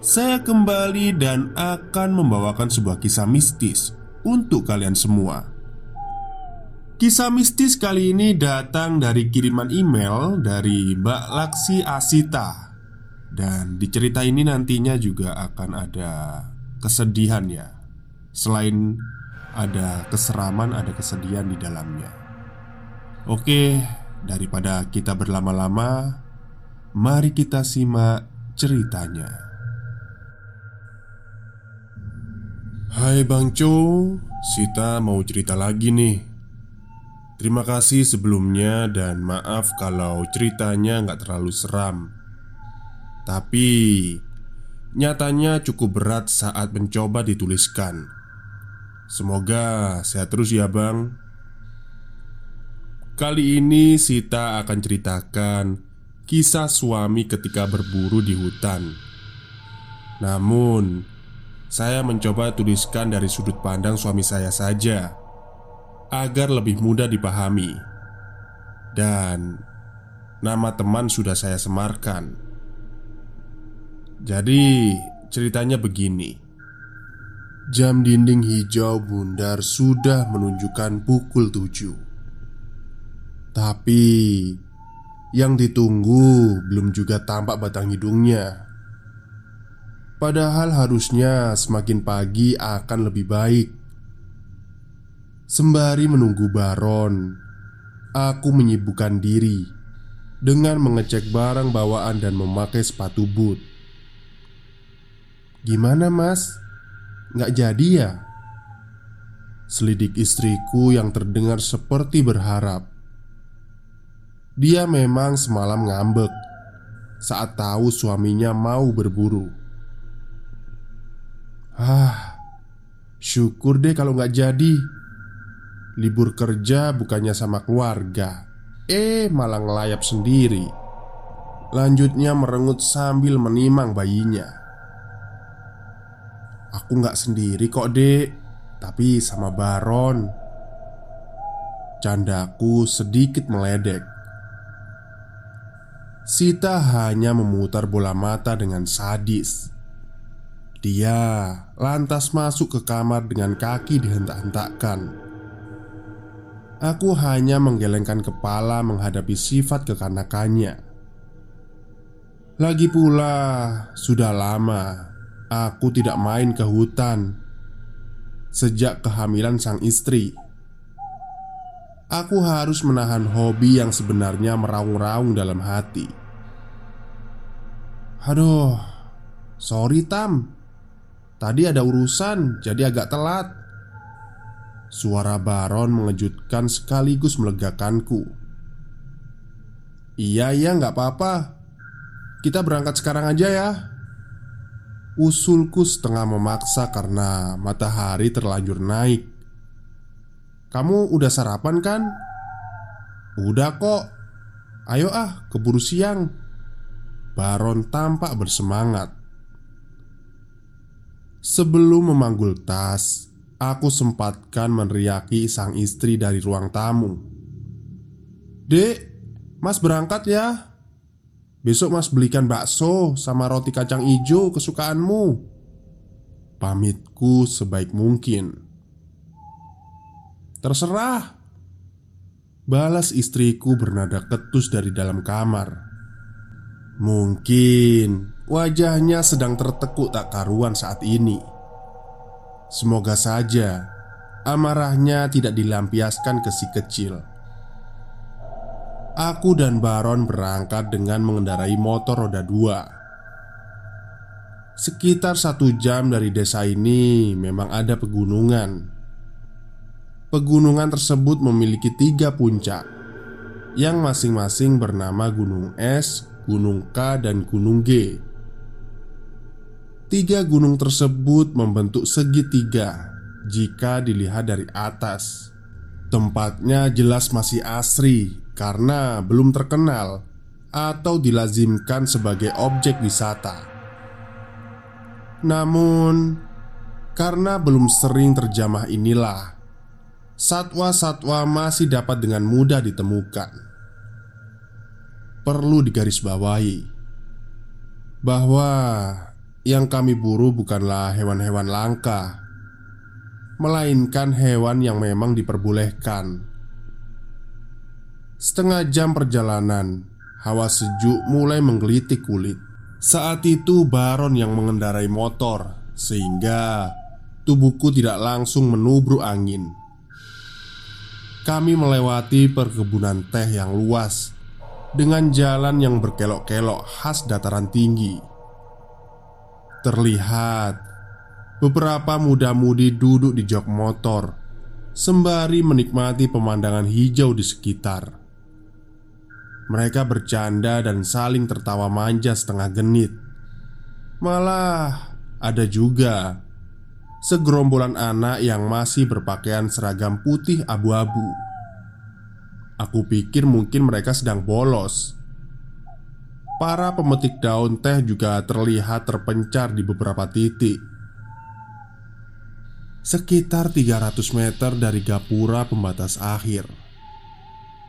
saya kembali dan akan membawakan sebuah kisah mistis untuk kalian semua. Kisah mistis kali ini datang dari kiriman email dari Mbak Laksi Asita. Dan di cerita ini nantinya juga akan ada kesedihan ya. Selain ada keseraman, ada kesedihan di dalamnya. Oke, daripada kita berlama-lama Mari kita simak ceritanya Hai Bang Cho, Sita mau cerita lagi nih. Terima kasih sebelumnya dan maaf kalau ceritanya nggak terlalu seram. Tapi Nyatanya cukup berat saat mencoba dituliskan. Semoga sehat terus ya bang. Kali ini Sita akan ceritakan Kisah suami ketika berburu di hutan. Namun saya mencoba tuliskan dari sudut pandang suami saya saja agar lebih mudah dipahami, dan nama teman sudah saya semarkan. Jadi, ceritanya begini: jam dinding hijau bundar sudah menunjukkan pukul tujuh, tapi yang ditunggu belum juga tampak batang hidungnya. Padahal harusnya semakin pagi akan lebih baik. Sembari menunggu Baron, aku menyibukkan diri dengan mengecek barang bawaan dan memakai sepatu boot. Gimana, Mas? Nggak jadi ya? Selidik istriku yang terdengar seperti berharap. Dia memang semalam ngambek saat tahu suaminya mau berburu. Ah, syukur deh kalau nggak jadi. Libur kerja bukannya sama keluarga, eh malah ngelayap sendiri. Lanjutnya merengut sambil menimang bayinya. Aku nggak sendiri kok, Dek, tapi sama Baron. Candaku sedikit meledek. Sita hanya memutar bola mata dengan sadis. Dia lantas masuk ke kamar dengan kaki dihentak-hentakkan. Aku hanya menggelengkan kepala menghadapi sifat kekanakannya. Lagi pula, sudah lama aku tidak main ke hutan sejak kehamilan sang istri. Aku harus menahan hobi yang sebenarnya meraung-raung dalam hati. Aduh, sorry Tam. Tadi ada urusan, jadi agak telat. Suara Baron mengejutkan sekaligus melegakanku. Iya, iya, nggak apa-apa. Kita berangkat sekarang aja ya. Usulku setengah memaksa karena matahari terlanjur naik. Kamu udah sarapan kan? Udah kok. Ayo ah, keburu siang Baron tampak bersemangat Sebelum memanggul tas Aku sempatkan meneriaki sang istri dari ruang tamu. Dek, mas berangkat ya. Besok mas belikan bakso sama roti kacang ijo kesukaanmu. Pamitku sebaik mungkin. Terserah. Balas istriku bernada ketus dari dalam kamar. Mungkin wajahnya sedang tertekuk tak karuan saat ini. Semoga saja amarahnya tidak dilampiaskan ke si kecil. Aku dan Baron berangkat dengan mengendarai motor roda dua. Sekitar satu jam dari desa ini memang ada pegunungan. Pegunungan tersebut memiliki tiga puncak Yang masing-masing bernama Gunung Es, Gunung K, dan Gunung G Tiga gunung tersebut membentuk segitiga Jika dilihat dari atas Tempatnya jelas masih asri Karena belum terkenal Atau dilazimkan sebagai objek wisata Namun Karena belum sering terjamah inilah satwa-satwa masih dapat dengan mudah ditemukan. Perlu digarisbawahi bahwa yang kami buru bukanlah hewan-hewan langka, melainkan hewan yang memang diperbolehkan. Setengah jam perjalanan, hawa sejuk mulai menggelitik kulit. Saat itu, Baron yang mengendarai motor, sehingga tubuhku tidak langsung menubruk angin kami melewati perkebunan teh yang luas dengan jalan yang berkelok-kelok khas dataran tinggi. Terlihat beberapa muda-mudi duduk di jok motor sembari menikmati pemandangan hijau di sekitar. Mereka bercanda dan saling tertawa manja setengah genit. Malah ada juga segerombolan anak yang masih berpakaian seragam putih abu-abu. Aku pikir mungkin mereka sedang bolos. Para pemetik daun teh juga terlihat terpencar di beberapa titik. Sekitar 300 meter dari gapura pembatas akhir.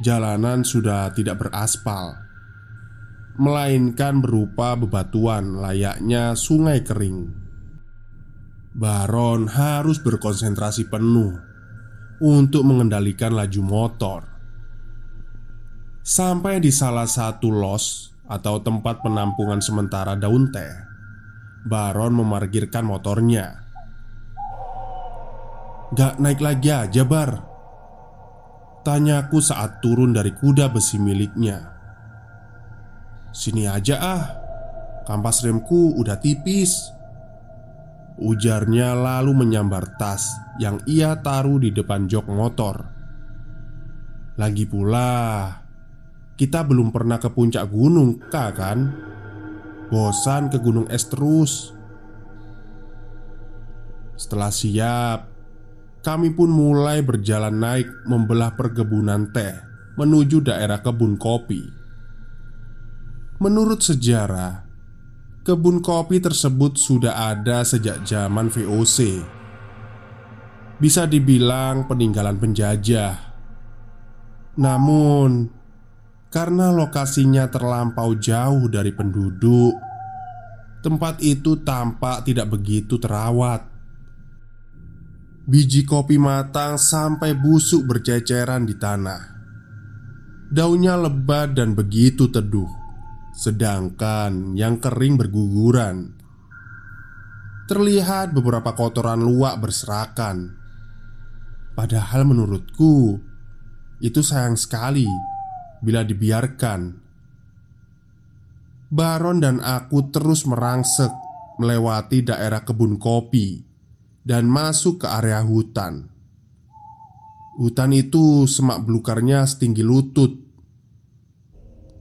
Jalanan sudah tidak beraspal, melainkan berupa bebatuan layaknya sungai kering. Baron harus berkonsentrasi penuh untuk mengendalikan laju motor. Sampai di salah satu los atau tempat penampungan sementara daun teh, Baron memarkirkan motornya. Gak naik lagi aja, Bar. Tanyaku saat turun dari kuda besi miliknya. Sini aja ah, kampas remku udah tipis. Ujarnya lalu menyambar tas yang ia taruh di depan jok motor Lagi pula Kita belum pernah ke puncak gunung, kak kan? Bosan ke gunung es terus Setelah siap Kami pun mulai berjalan naik membelah perkebunan teh Menuju daerah kebun kopi Menurut sejarah Kebun kopi tersebut sudah ada sejak zaman VOC. Bisa dibilang peninggalan penjajah. Namun, karena lokasinya terlampau jauh dari penduduk, tempat itu tampak tidak begitu terawat. Biji kopi matang sampai busuk berceceran di tanah. Daunnya lebat dan begitu teduh. Sedangkan yang kering berguguran Terlihat beberapa kotoran luak berserakan Padahal menurutku Itu sayang sekali Bila dibiarkan. Baron dan aku terus merangsek Melewati daerah kebun kopi Dan masuk ke area hutan. Hutan itu semak belukarnya setinggi lutut.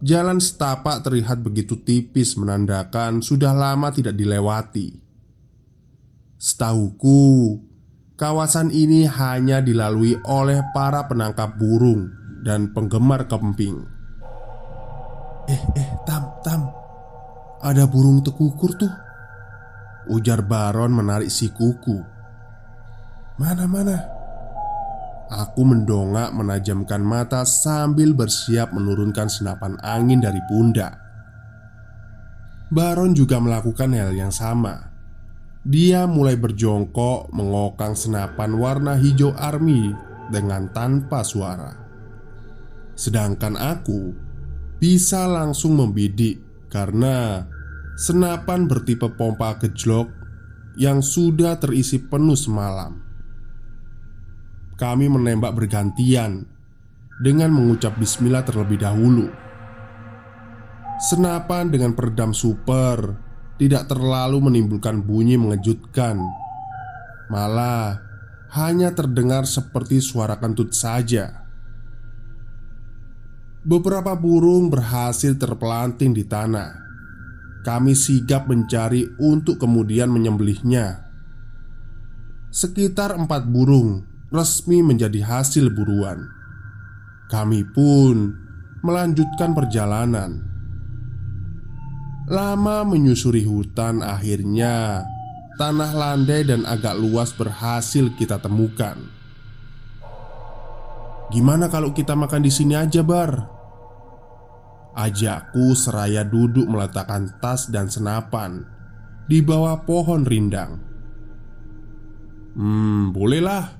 Jalan setapak terlihat begitu tipis menandakan sudah lama tidak dilewati. Setahuku Kawasan ini hanya dilalui oleh para penangkap burung dan penggemar kemping. Eh, eh, Tam, Tam. Ada burung tekukur tuh. Ujar Baron menarik si kuku. Mana, mana? Aku mendongak menajamkan mata sambil bersiap menurunkan senapan angin dari pundak. Baron juga melakukan hal yang sama. Dia mulai berjongkok mengokang senapan warna hijau army dengan tanpa suara Sedangkan aku bisa langsung membidik karena senapan bertipe pompa gejlok yang sudah terisi penuh semalam. Kami menembak bergantian dengan mengucap bismillah terlebih dahulu. Senapan dengan peredam super tidak terlalu menimbulkan bunyi mengejutkan. Malah hanya terdengar seperti suara kentut saja. Beberapa burung berhasil terpelanting di tanah. Kami sigap mencari untuk kemudian menyembelihnya. Sekitar empat burung resmi menjadi hasil buruan. Kami pun melanjutkan perjalanan. Lama menyusuri hutan, akhirnya tanah landai dan agak luas berhasil kita temukan. Gimana kalau kita makan di sini aja, Bar? Ajakku seraya duduk meletakkan tas dan senapan di bawah pohon rindang. Hmm, bolehlah.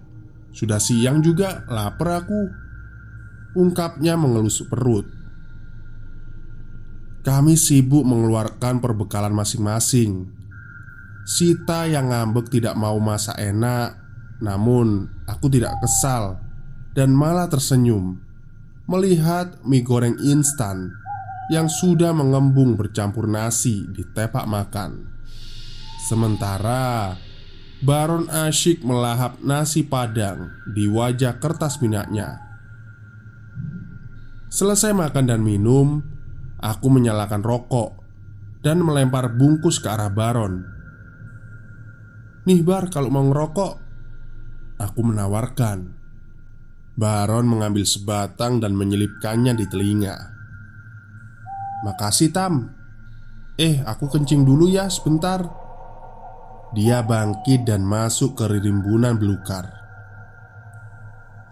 Sudah siang juga, lapar aku. Ungkapnya mengelus perut. Kami sibuk mengeluarkan perbekalan masing-masing. Sita yang ngambek tidak mau masak enak, namun aku tidak kesal dan malah tersenyum melihat mie goreng instan yang sudah mengembung bercampur nasi di tepak makan. Sementara Baron asyik melahap nasi padang di wajah kertas minyaknya. Selesai makan dan minum, aku menyalakan rokok dan melempar bungkus ke arah Baron. "Nih, Bar, kalau mau ngerokok." Aku menawarkan. Baron mengambil sebatang dan menyelipkannya di telinga. Makasih Tam. Eh aku kencing dulu ya sebentar. Dia bangkit dan masuk ke rimbunan belukar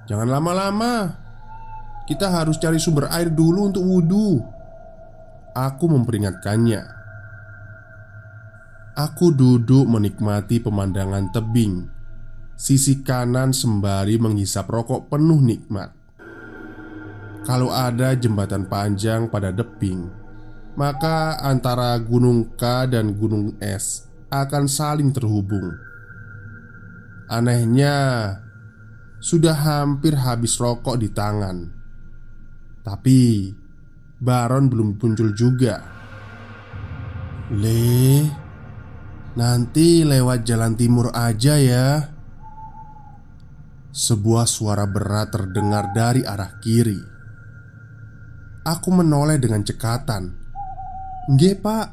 Jangan lama-lama. Kita harus cari sumber air dulu untuk wudhu Aku memperingatkannya. Aku duduk menikmati pemandangan tebing. Sisi kanan sembari menghisap rokok penuh nikmat Kalau ada jembatan panjang pada deping maka antara Gunung K dan Gunung S akan saling terhubung. Anehnya, sudah hampir habis rokok di tangan, tapi Baron belum muncul juga. Le, nanti lewat jalan timur aja ya. Sebuah suara berat terdengar dari arah kiri. Aku menoleh dengan cekatan. Nggih pak.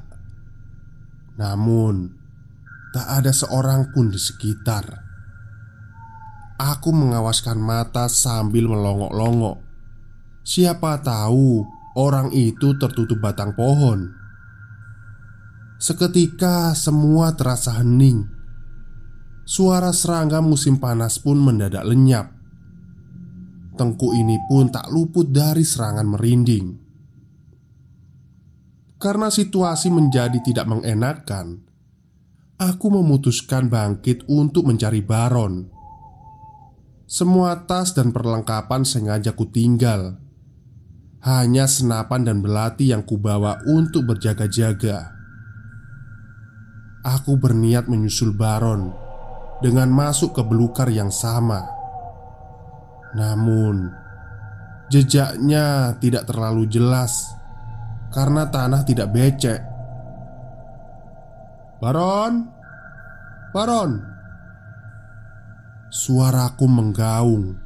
Namun Tak ada seorang pun di sekitar. Aku mengawaskan mata sambil melongok-longok. Siapa tahu orang itu tertutup batang pohon. Seketika semua terasa hening. Suara serangga musim panas pun mendadak lenyap Tengku ini pun tak luput dari serangan merinding karena situasi menjadi tidak mengenakan, aku memutuskan bangkit untuk mencari Baron. Semua tas dan perlengkapan sengaja kutinggal. Hanya senapan dan belati yang kubawa untuk berjaga-jaga. Aku berniat menyusul Baron dengan masuk ke belukar yang sama. Namun, jejaknya tidak terlalu jelas karena tanah tidak becek. Baron, Baron, suaraku menggaung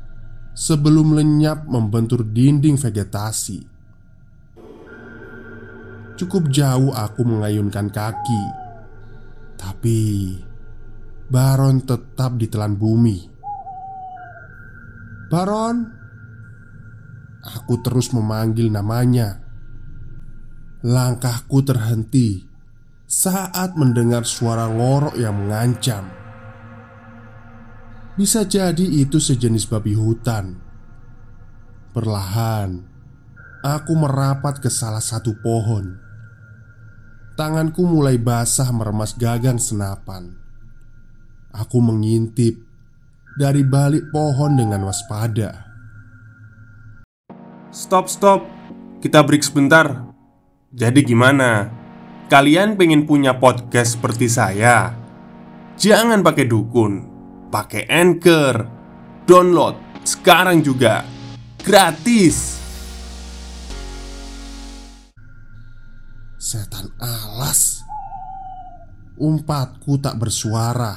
sebelum lenyap membentur dinding vegetasi. Cukup jauh aku mengayunkan kaki, tapi Baron tetap ditelan bumi. Baron, aku terus memanggil namanya Langkahku terhenti saat mendengar suara ngorok yang mengancam. Bisa jadi itu sejenis babi hutan. Perlahan, aku merapat ke salah satu pohon. Tanganku mulai basah meremas gagang senapan. Aku mengintip dari balik pohon dengan waspada. Stop, stop. Kita break sebentar. Jadi gimana? Kalian pengen punya podcast seperti saya? Jangan pakai dukun, pakai Anchor. Download sekarang juga. Gratis. Setan alas. Umpatku tak bersuara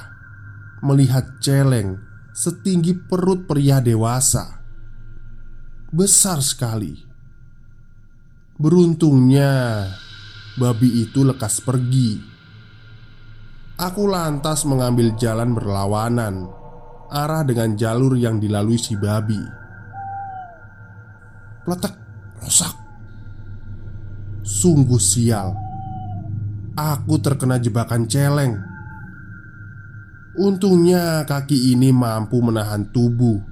melihat celeng setinggi perut pria dewasa. Besar sekali. Beruntungnya, babi itu lekas pergi. Aku lantas mengambil jalan berlawanan, arah dengan jalur yang dilalui si babi. Pletek, rosak. Sungguh sial. Aku terkena jebakan celeng. Untungnya kaki ini mampu menahan tubuh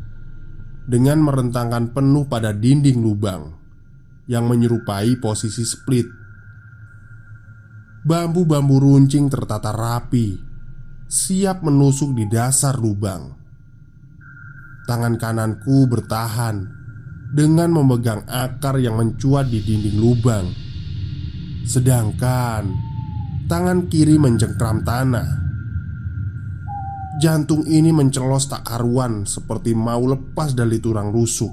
dengan merentangkan penuh pada dinding lubang yang menyerupai posisi split. Bambu-bambu runcing tertata rapi, siap menusuk di dasar lubang. Tangan kananku bertahan dengan memegang akar yang mencuat di dinding lubang, sedangkan tangan kiri mencengkram tanah. Jantung ini mencelos tak karuan seperti mau lepas dari tulang rusuk.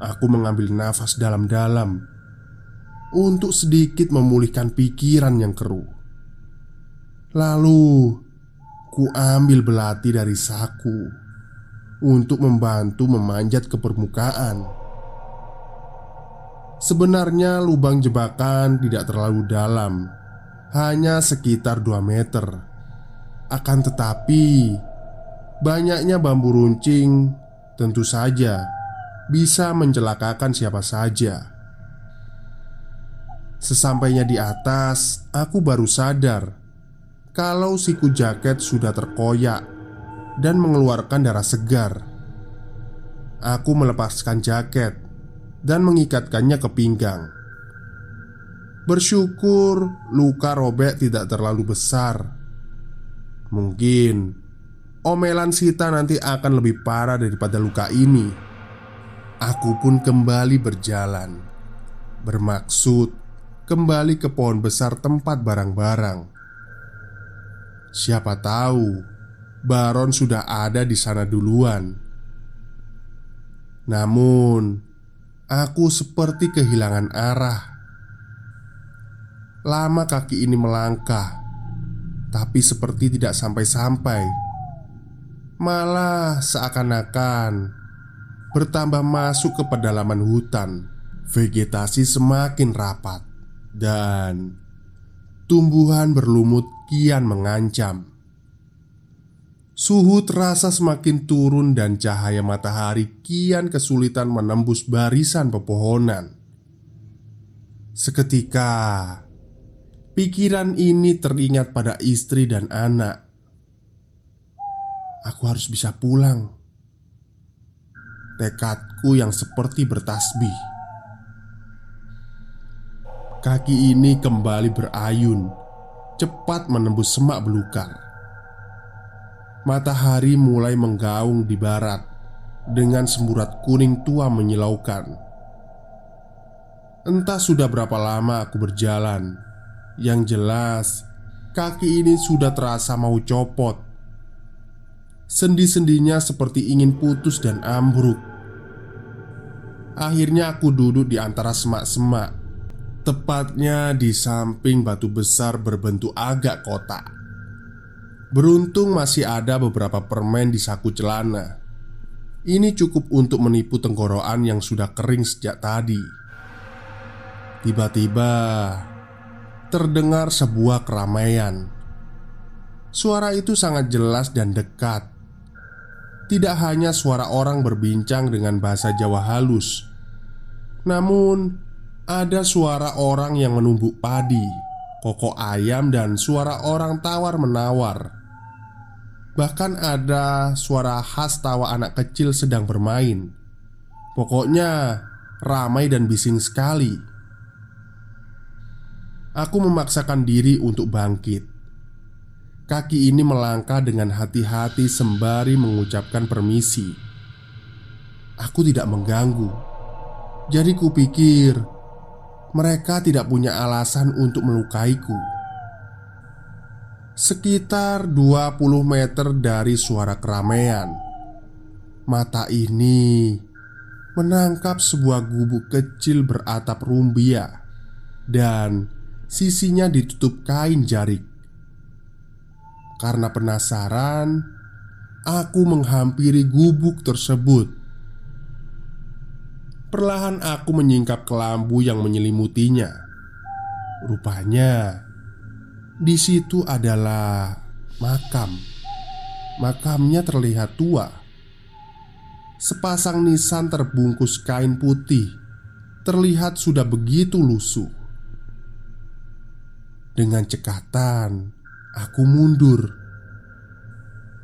Aku mengambil nafas dalam-dalam Untuk sedikit memulihkan pikiran yang keruh. Lalu Ku ambil belati dari saku Untuk membantu memanjat ke permukaan. Sebenarnya lubang jebakan tidak terlalu dalam Hanya sekitar 2 meter akan tetapi, banyaknya bambu runcing tentu saja bisa mencelakakan siapa saja. Sesampainya di atas, aku baru sadar kalau siku jaket sudah terkoyak dan mengeluarkan darah segar. Aku melepaskan jaket dan mengikatkannya ke pinggang. Bersyukur luka robek tidak terlalu besar Mungkin omelan Sita nanti akan lebih parah daripada luka ini. Aku pun kembali berjalan, bermaksud kembali ke pohon besar tempat barang-barang. Siapa tahu Baron sudah ada di sana duluan. Namun, aku seperti kehilangan arah. Lama kaki ini melangkah tapi seperti tidak sampai-sampai. Malah seakan-akan bertambah masuk ke pedalaman hutan. Vegetasi semakin rapat dan tumbuhan berlumut kian mengancam. Suhu terasa semakin turun dan cahaya matahari kian kesulitan menembus barisan pepohonan. Seketika, Pikiran ini teringat pada istri dan anak. Aku harus bisa pulang. Tekadku yang seperti bertasbih. Kaki ini kembali berayun, cepat menembus semak belukar. Matahari mulai menggaung di barat dengan semburat kuning tua menyilaukan. Entah sudah berapa lama aku berjalan yang jelas, kaki ini sudah terasa mau copot. Sendi-sendinya seperti ingin putus dan ambruk. Akhirnya aku duduk di antara semak-semak, tepatnya di samping batu besar berbentuk agak kotak. Beruntung masih ada beberapa permen di saku celana. Ini cukup untuk menipu tenggorokan yang sudah kering sejak tadi. Tiba-tiba terdengar sebuah keramaian. Suara itu sangat jelas dan dekat. Tidak hanya suara orang berbincang dengan bahasa Jawa halus, namun ada suara orang yang menumbuk padi, kokok ayam, dan suara orang tawar-menawar. Bahkan ada suara khas tawa anak kecil sedang bermain. Pokoknya ramai dan bising sekali. Aku memaksakan diri untuk bangkit. Kaki ini melangkah dengan hati-hati sembari mengucapkan permisi. Aku tidak mengganggu. Jadi kupikir mereka tidak punya alasan untuk melukaiku. Sekitar 20 meter dari suara keramaian Mata ini menangkap sebuah gubuk kecil beratap rumbia Dan sisinya ditutup kain jarik Karena penasaran Aku menghampiri gubuk tersebut Perlahan aku menyingkap kelambu yang menyelimutinya Rupanya di situ adalah makam. Makamnya terlihat tua. Sepasang nisan terbungkus kain putih terlihat sudah begitu lusuh. Dengan cekatan, aku mundur.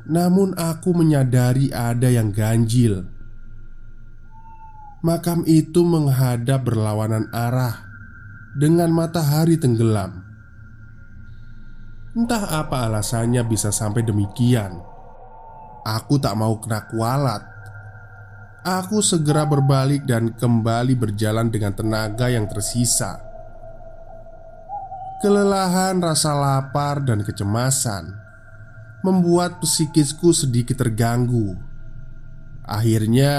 Namun, aku menyadari ada yang ganjil. Makam itu menghadap berlawanan arah dengan matahari tenggelam. Entah apa alasannya bisa sampai demikian. Aku tak mau kena kualat. Aku segera berbalik dan kembali berjalan dengan tenaga yang tersisa. Kelelahan, rasa lapar, dan kecemasan membuat psikisku sedikit terganggu. Akhirnya,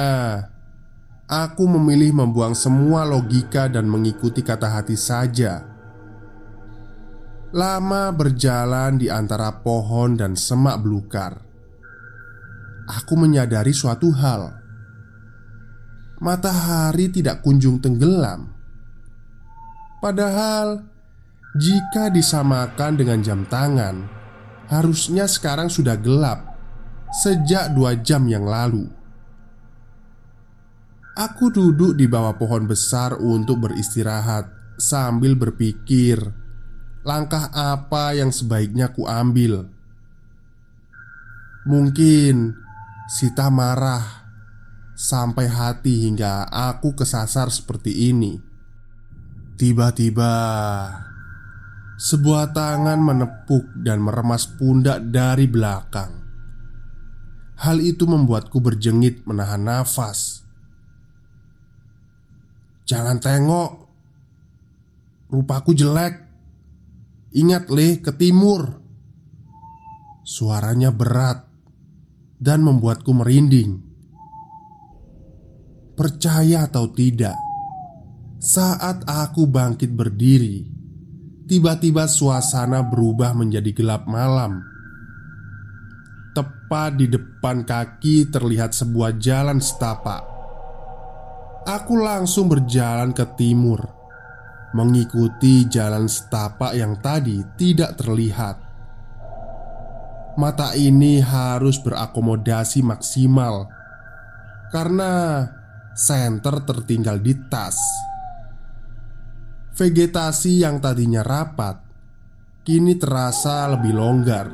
aku memilih membuang semua logika dan mengikuti kata hati saja Lama berjalan di antara pohon dan semak belukar. Aku menyadari suatu hal: matahari tidak kunjung tenggelam. Padahal, jika disamakan dengan jam tangan, harusnya sekarang sudah gelap sejak dua jam yang lalu. Aku duduk di bawah pohon besar untuk beristirahat sambil berpikir langkah apa yang sebaiknya ku ambil. Mungkin Sita marah sampai hati hingga aku kesasar seperti ini. Tiba-tiba, sebuah tangan menepuk dan meremas pundak dari belakang. Hal itu membuatku berjengit menahan nafas. Jangan tengok, rupaku jelek. Ingat leh ke timur Suaranya berat Dan membuatku merinding Percaya atau tidak Saat aku bangkit berdiri Tiba-tiba suasana berubah menjadi gelap malam Tepat di depan kaki terlihat sebuah jalan setapak Aku langsung berjalan ke timur mengikuti jalan setapak yang tadi tidak terlihat. Mata ini harus berakomodasi maksimal karena senter tertinggal di tas. Vegetasi yang tadinya rapat kini terasa lebih longgar.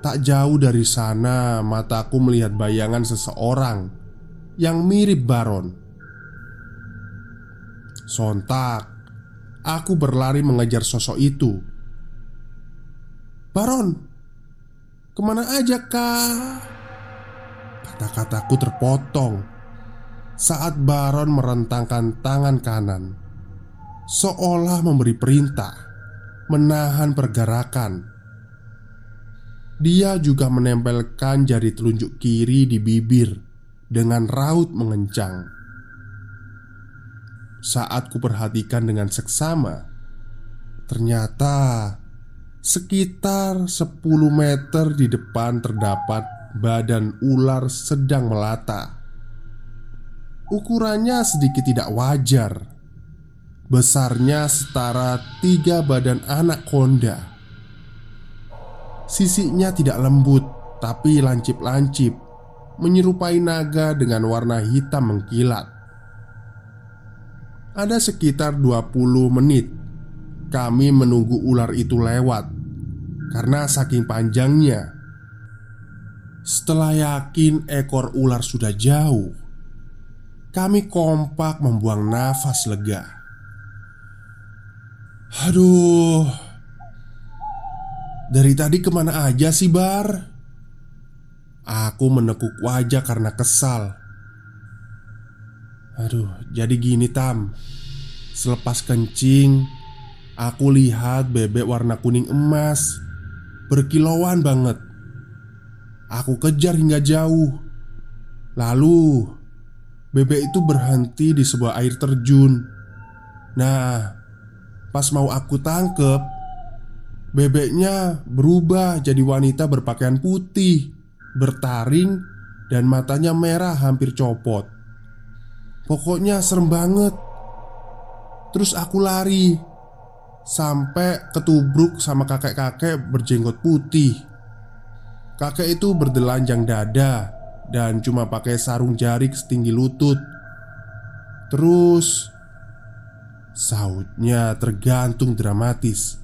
Tak jauh dari sana, mataku melihat bayangan seseorang yang mirip Baron Sontak, aku berlari mengejar sosok itu. "Baron, ke mana aja, kak?" Kata-kataku terpotong saat Baron merentangkan tangan kanan, seolah memberi perintah menahan pergerakan. Dia juga menempelkan jari telunjuk kiri di bibir dengan raut mengencang. Saat kuperhatikan dengan seksama Ternyata Sekitar 10 meter di depan terdapat badan ular sedang melata Ukurannya sedikit tidak wajar. Besarnya setara tiga badan anak konda Sisinya tidak lembut tapi lancip-lancip Menyerupai naga dengan warna hitam mengkilat. Ada sekitar 20 menit Kami menunggu ular itu lewat Karena saking panjangnya. Setelah yakin ekor ular sudah jauh Kami kompak membuang nafas lega. Aduh. Dari tadi ke mana aja sih Bar? Aku menekuk wajah karena kesal. Aduh, jadi gini Tam. Selepas kencing Aku lihat bebek warna kuning emas. Berkilauan banget. Aku kejar hingga jauh. Lalu Bebek itu berhenti di sebuah air terjun. Nah Pas mau aku tangkep Bebeknya berubah jadi wanita berpakaian putih Bertaring Dan matanya merah hampir copot. Pokoknya serem banget. Terus aku lari Sampai ketubruk sama kakek-kakek berjenggot putih. Kakek itu berdelanjang dada Dan cuma pakai sarung jari setinggi lutut. Terus Sautnya tergantung dramatis.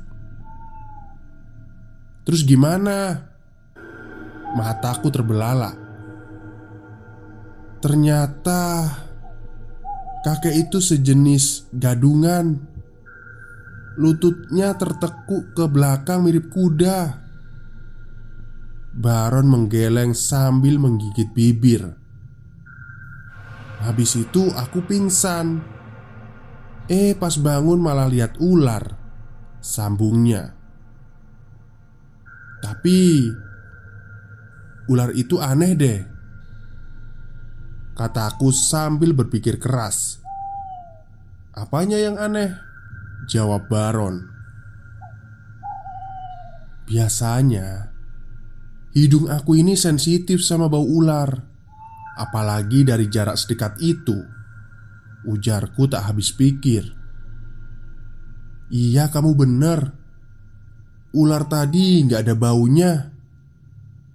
Terus gimana? Mataku terbelalak Ternyata Kakek itu sejenis gadungan. Lututnya tertekuk ke belakang mirip kuda Baron menggeleng sambil menggigit bibir. Habis itu aku pingsan. Eh pas bangun malah lihat ular Sambungnya. Tapi Ular itu aneh deh Kataku sambil berpikir keras. Apanya yang aneh? Jawab Baron. Biasanya Hidung aku ini sensitif sama bau ular Apalagi dari jarak sedekat itu. Ujarku tak habis pikir. Iya kamu benar. Ular tadi nggak ada baunya.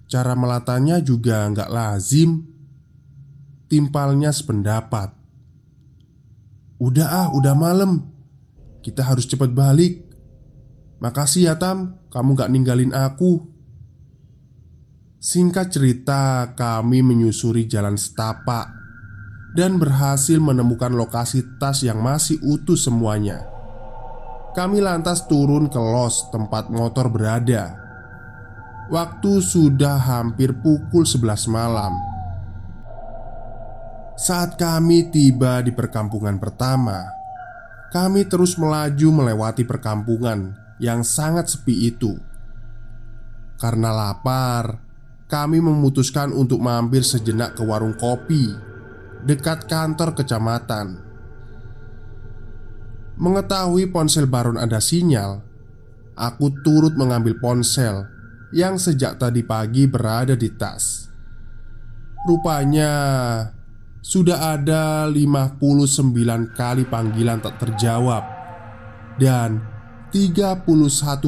Cara melatanya juga nggak lazim. Timpalnya sependapat. Udah ah, udah malam. Kita harus cepat balik. Makasih ya Tam. Kamu gak ninggalin aku Singkat cerita Kami menyusuri jalan setapak Dan berhasil menemukan lokasi tas yang masih utuh semuanya. Kami lantas turun ke los tempat motor berada. Waktu sudah hampir pukul 11 malam. Saat kami tiba di perkampungan pertama, kami terus melaju melewati perkampungan yang sangat sepi itu. Karena lapar, kami memutuskan untuk mampir sejenak ke warung kopi dekat kantor kecamatan. Mengetahui ponsel Baron ada sinyal, aku turut mengambil ponsel yang sejak tadi pagi berada di tas. Rupanya sudah ada 59 kali panggilan tak terjawab Dan 31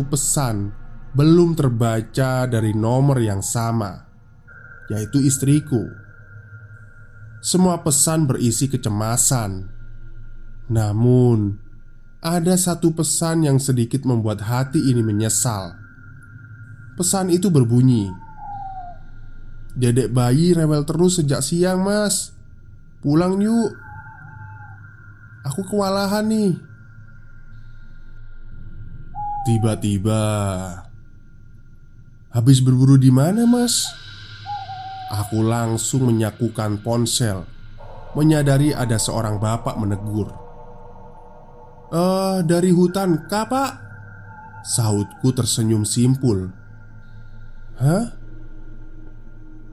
pesan belum terbaca dari nomor yang sama Yaitu istriku. Semua pesan berisi kecemasan. Namun Ada satu pesan yang sedikit membuat hati ini menyesal. Pesan itu berbunyi Dedek bayi rewel terus sejak siang mas. Pulang yuk. Aku kewalahan nih. Tiba-tiba Habis berburu di mana, Mas? Aku langsung menyakukan ponsel. Menyadari ada seorang bapak menegur. Eh, dari hutan, kak pak? Sautku tersenyum simpul. Hah?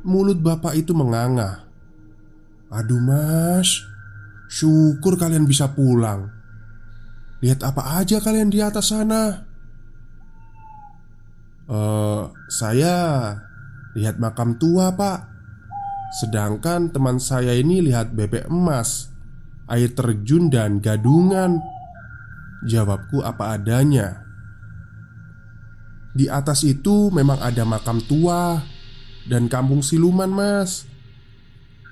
Mulut bapak itu menganga. Aduh mas Syukur kalian bisa pulang. Lihat apa aja kalian di atas sana. Eh, saya lihat makam tua pak Sedangkan teman saya ini lihat bebek emas Air terjun dan gadungan Jawabku apa adanya Di atas itu memang ada makam tua Dan kampung siluman mas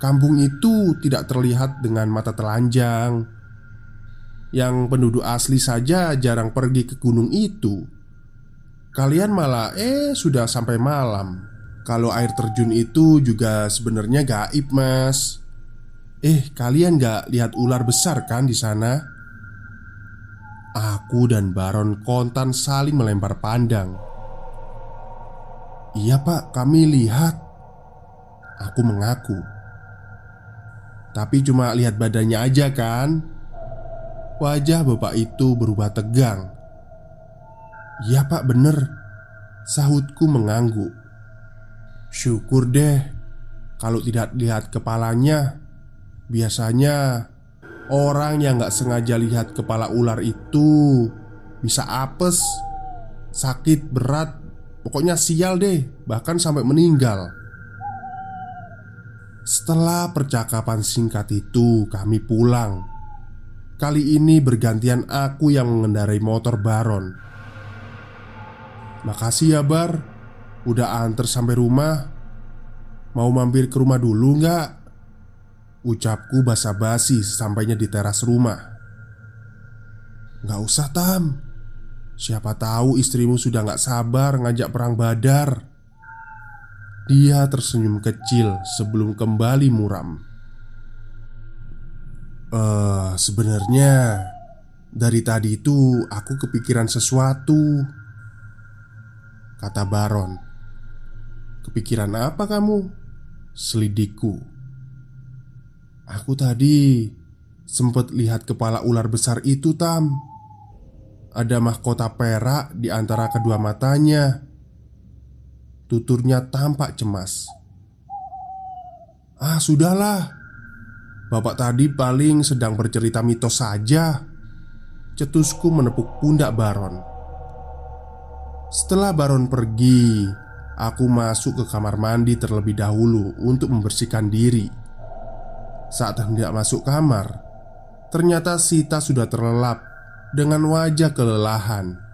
Kampung itu tidak terlihat dengan mata telanjang. yang penduduk asli saja jarang pergi ke gunung itu. Kalian malah eh sudah sampai malam. Kalau air terjun itu juga sebenarnya gaib, Mas. Eh, kalian gak lihat ular besar kan di sana? Aku dan Baron Kontan saling melempar pandang. Iya, Pak, kami lihat. Aku mengaku. Tapi cuma lihat badannya aja kan Wajah bapak itu berubah tegang Iya pak bener Sahutku mengangguk Syukur deh Kalau tidak lihat kepalanya Biasanya Orang yang gak sengaja lihat kepala ular itu Bisa apes Sakit berat Pokoknya sial deh Bahkan sampai meninggal setelah percakapan singkat itu, kami pulang. Kali ini bergantian aku yang mengendarai motor Baron. Makasih ya Bar, udah antar sampai rumah. Mau mampir ke rumah dulu nggak? Ucapku basa-basi sampainya di teras rumah. Nggak usah Tam. Siapa tahu istrimu sudah nggak sabar ngajak perang badar. Dia tersenyum kecil sebelum kembali muram. Eh, uh, sebenarnya dari tadi itu aku kepikiran sesuatu. Kata Baron. Kepikiran apa kamu? Selidikku. Aku tadi sempat lihat kepala ular besar itu, Tam. Ada mahkota perak di antara kedua matanya. Tuturnya tampak cemas Ah sudahlah Bapak tadi paling sedang bercerita mitos saja Cetusku menepuk pundak Baron Setelah Baron pergi Aku masuk ke kamar mandi terlebih dahulu untuk membersihkan diri Saat hendak masuk kamar Ternyata Sita sudah terlelap Dengan wajah kelelahan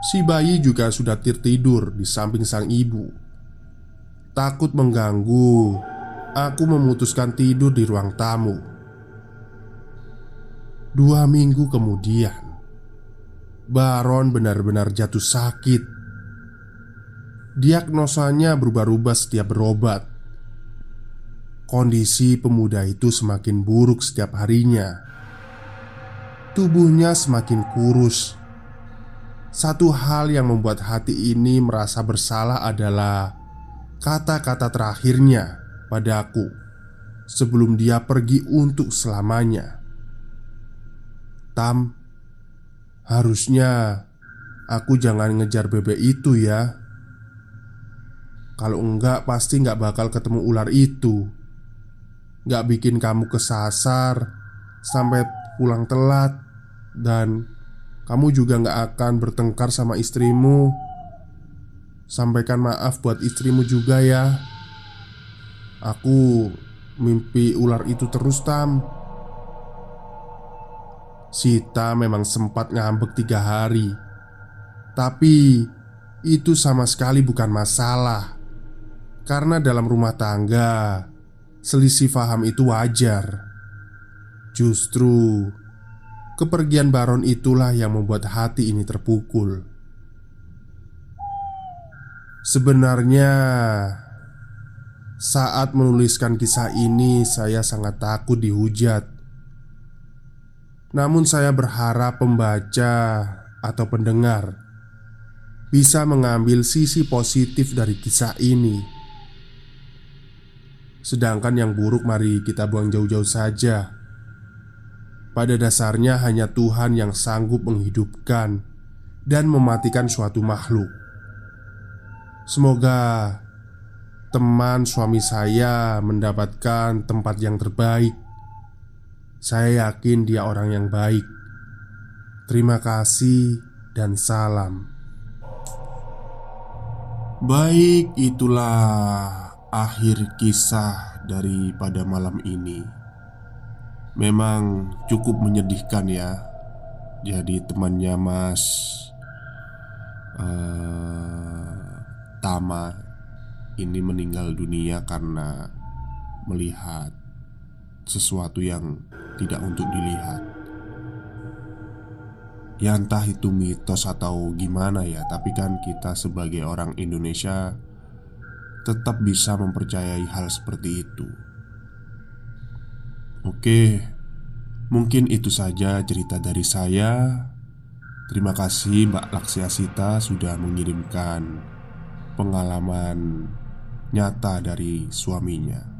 Si bayi juga sudah tertidur di samping sang ibu. Takut mengganggu, aku memutuskan tidur di ruang tamu. Dua minggu kemudian, Baron benar-benar jatuh sakit. Diagnosanya berubah-ubah setiap berobat. Kondisi pemuda itu semakin buruk setiap harinya. Tubuhnya semakin kurus satu hal yang membuat hati ini merasa bersalah adalah kata-kata terakhirnya padaku sebelum dia pergi untuk selamanya. Tam, harusnya aku jangan ngejar bebek itu ya. Kalau enggak, pasti enggak bakal ketemu ular itu. Enggak bikin kamu kesasar sampai pulang telat dan kamu juga gak akan bertengkar sama istrimu Sampaikan maaf buat istrimu juga ya Aku mimpi ular itu terus Tam Sita memang sempat ngambek tiga hari Tapi itu sama sekali bukan masalah Karena dalam rumah tangga Selisih paham itu wajar Justru Kepergian Baron itulah yang membuat hati ini terpukul. Sebenarnya, saat menuliskan kisah ini, saya sangat takut dihujat. Namun, saya berharap pembaca atau pendengar bisa mengambil sisi positif dari kisah ini. Sedangkan yang buruk, mari kita buang jauh-jauh saja. Pada dasarnya, hanya Tuhan yang sanggup menghidupkan dan mematikan suatu makhluk. Semoga teman suami saya mendapatkan tempat yang terbaik. Saya yakin dia orang yang baik. Terima kasih dan salam. Baik, itulah akhir kisah daripada malam ini. Memang cukup menyedihkan ya Jadi temannya mas uh, Tama Ini meninggal dunia karena Melihat Sesuatu yang tidak untuk dilihat. Ya entah itu mitos atau gimana ya Tapi kan kita sebagai orang Indonesia Tetap bisa mempercayai hal seperti itu. Oke Mungkin itu saja cerita dari saya. Terima kasih Mbak Laksiasita sudah mengirimkan Pengalaman nyata dari suaminya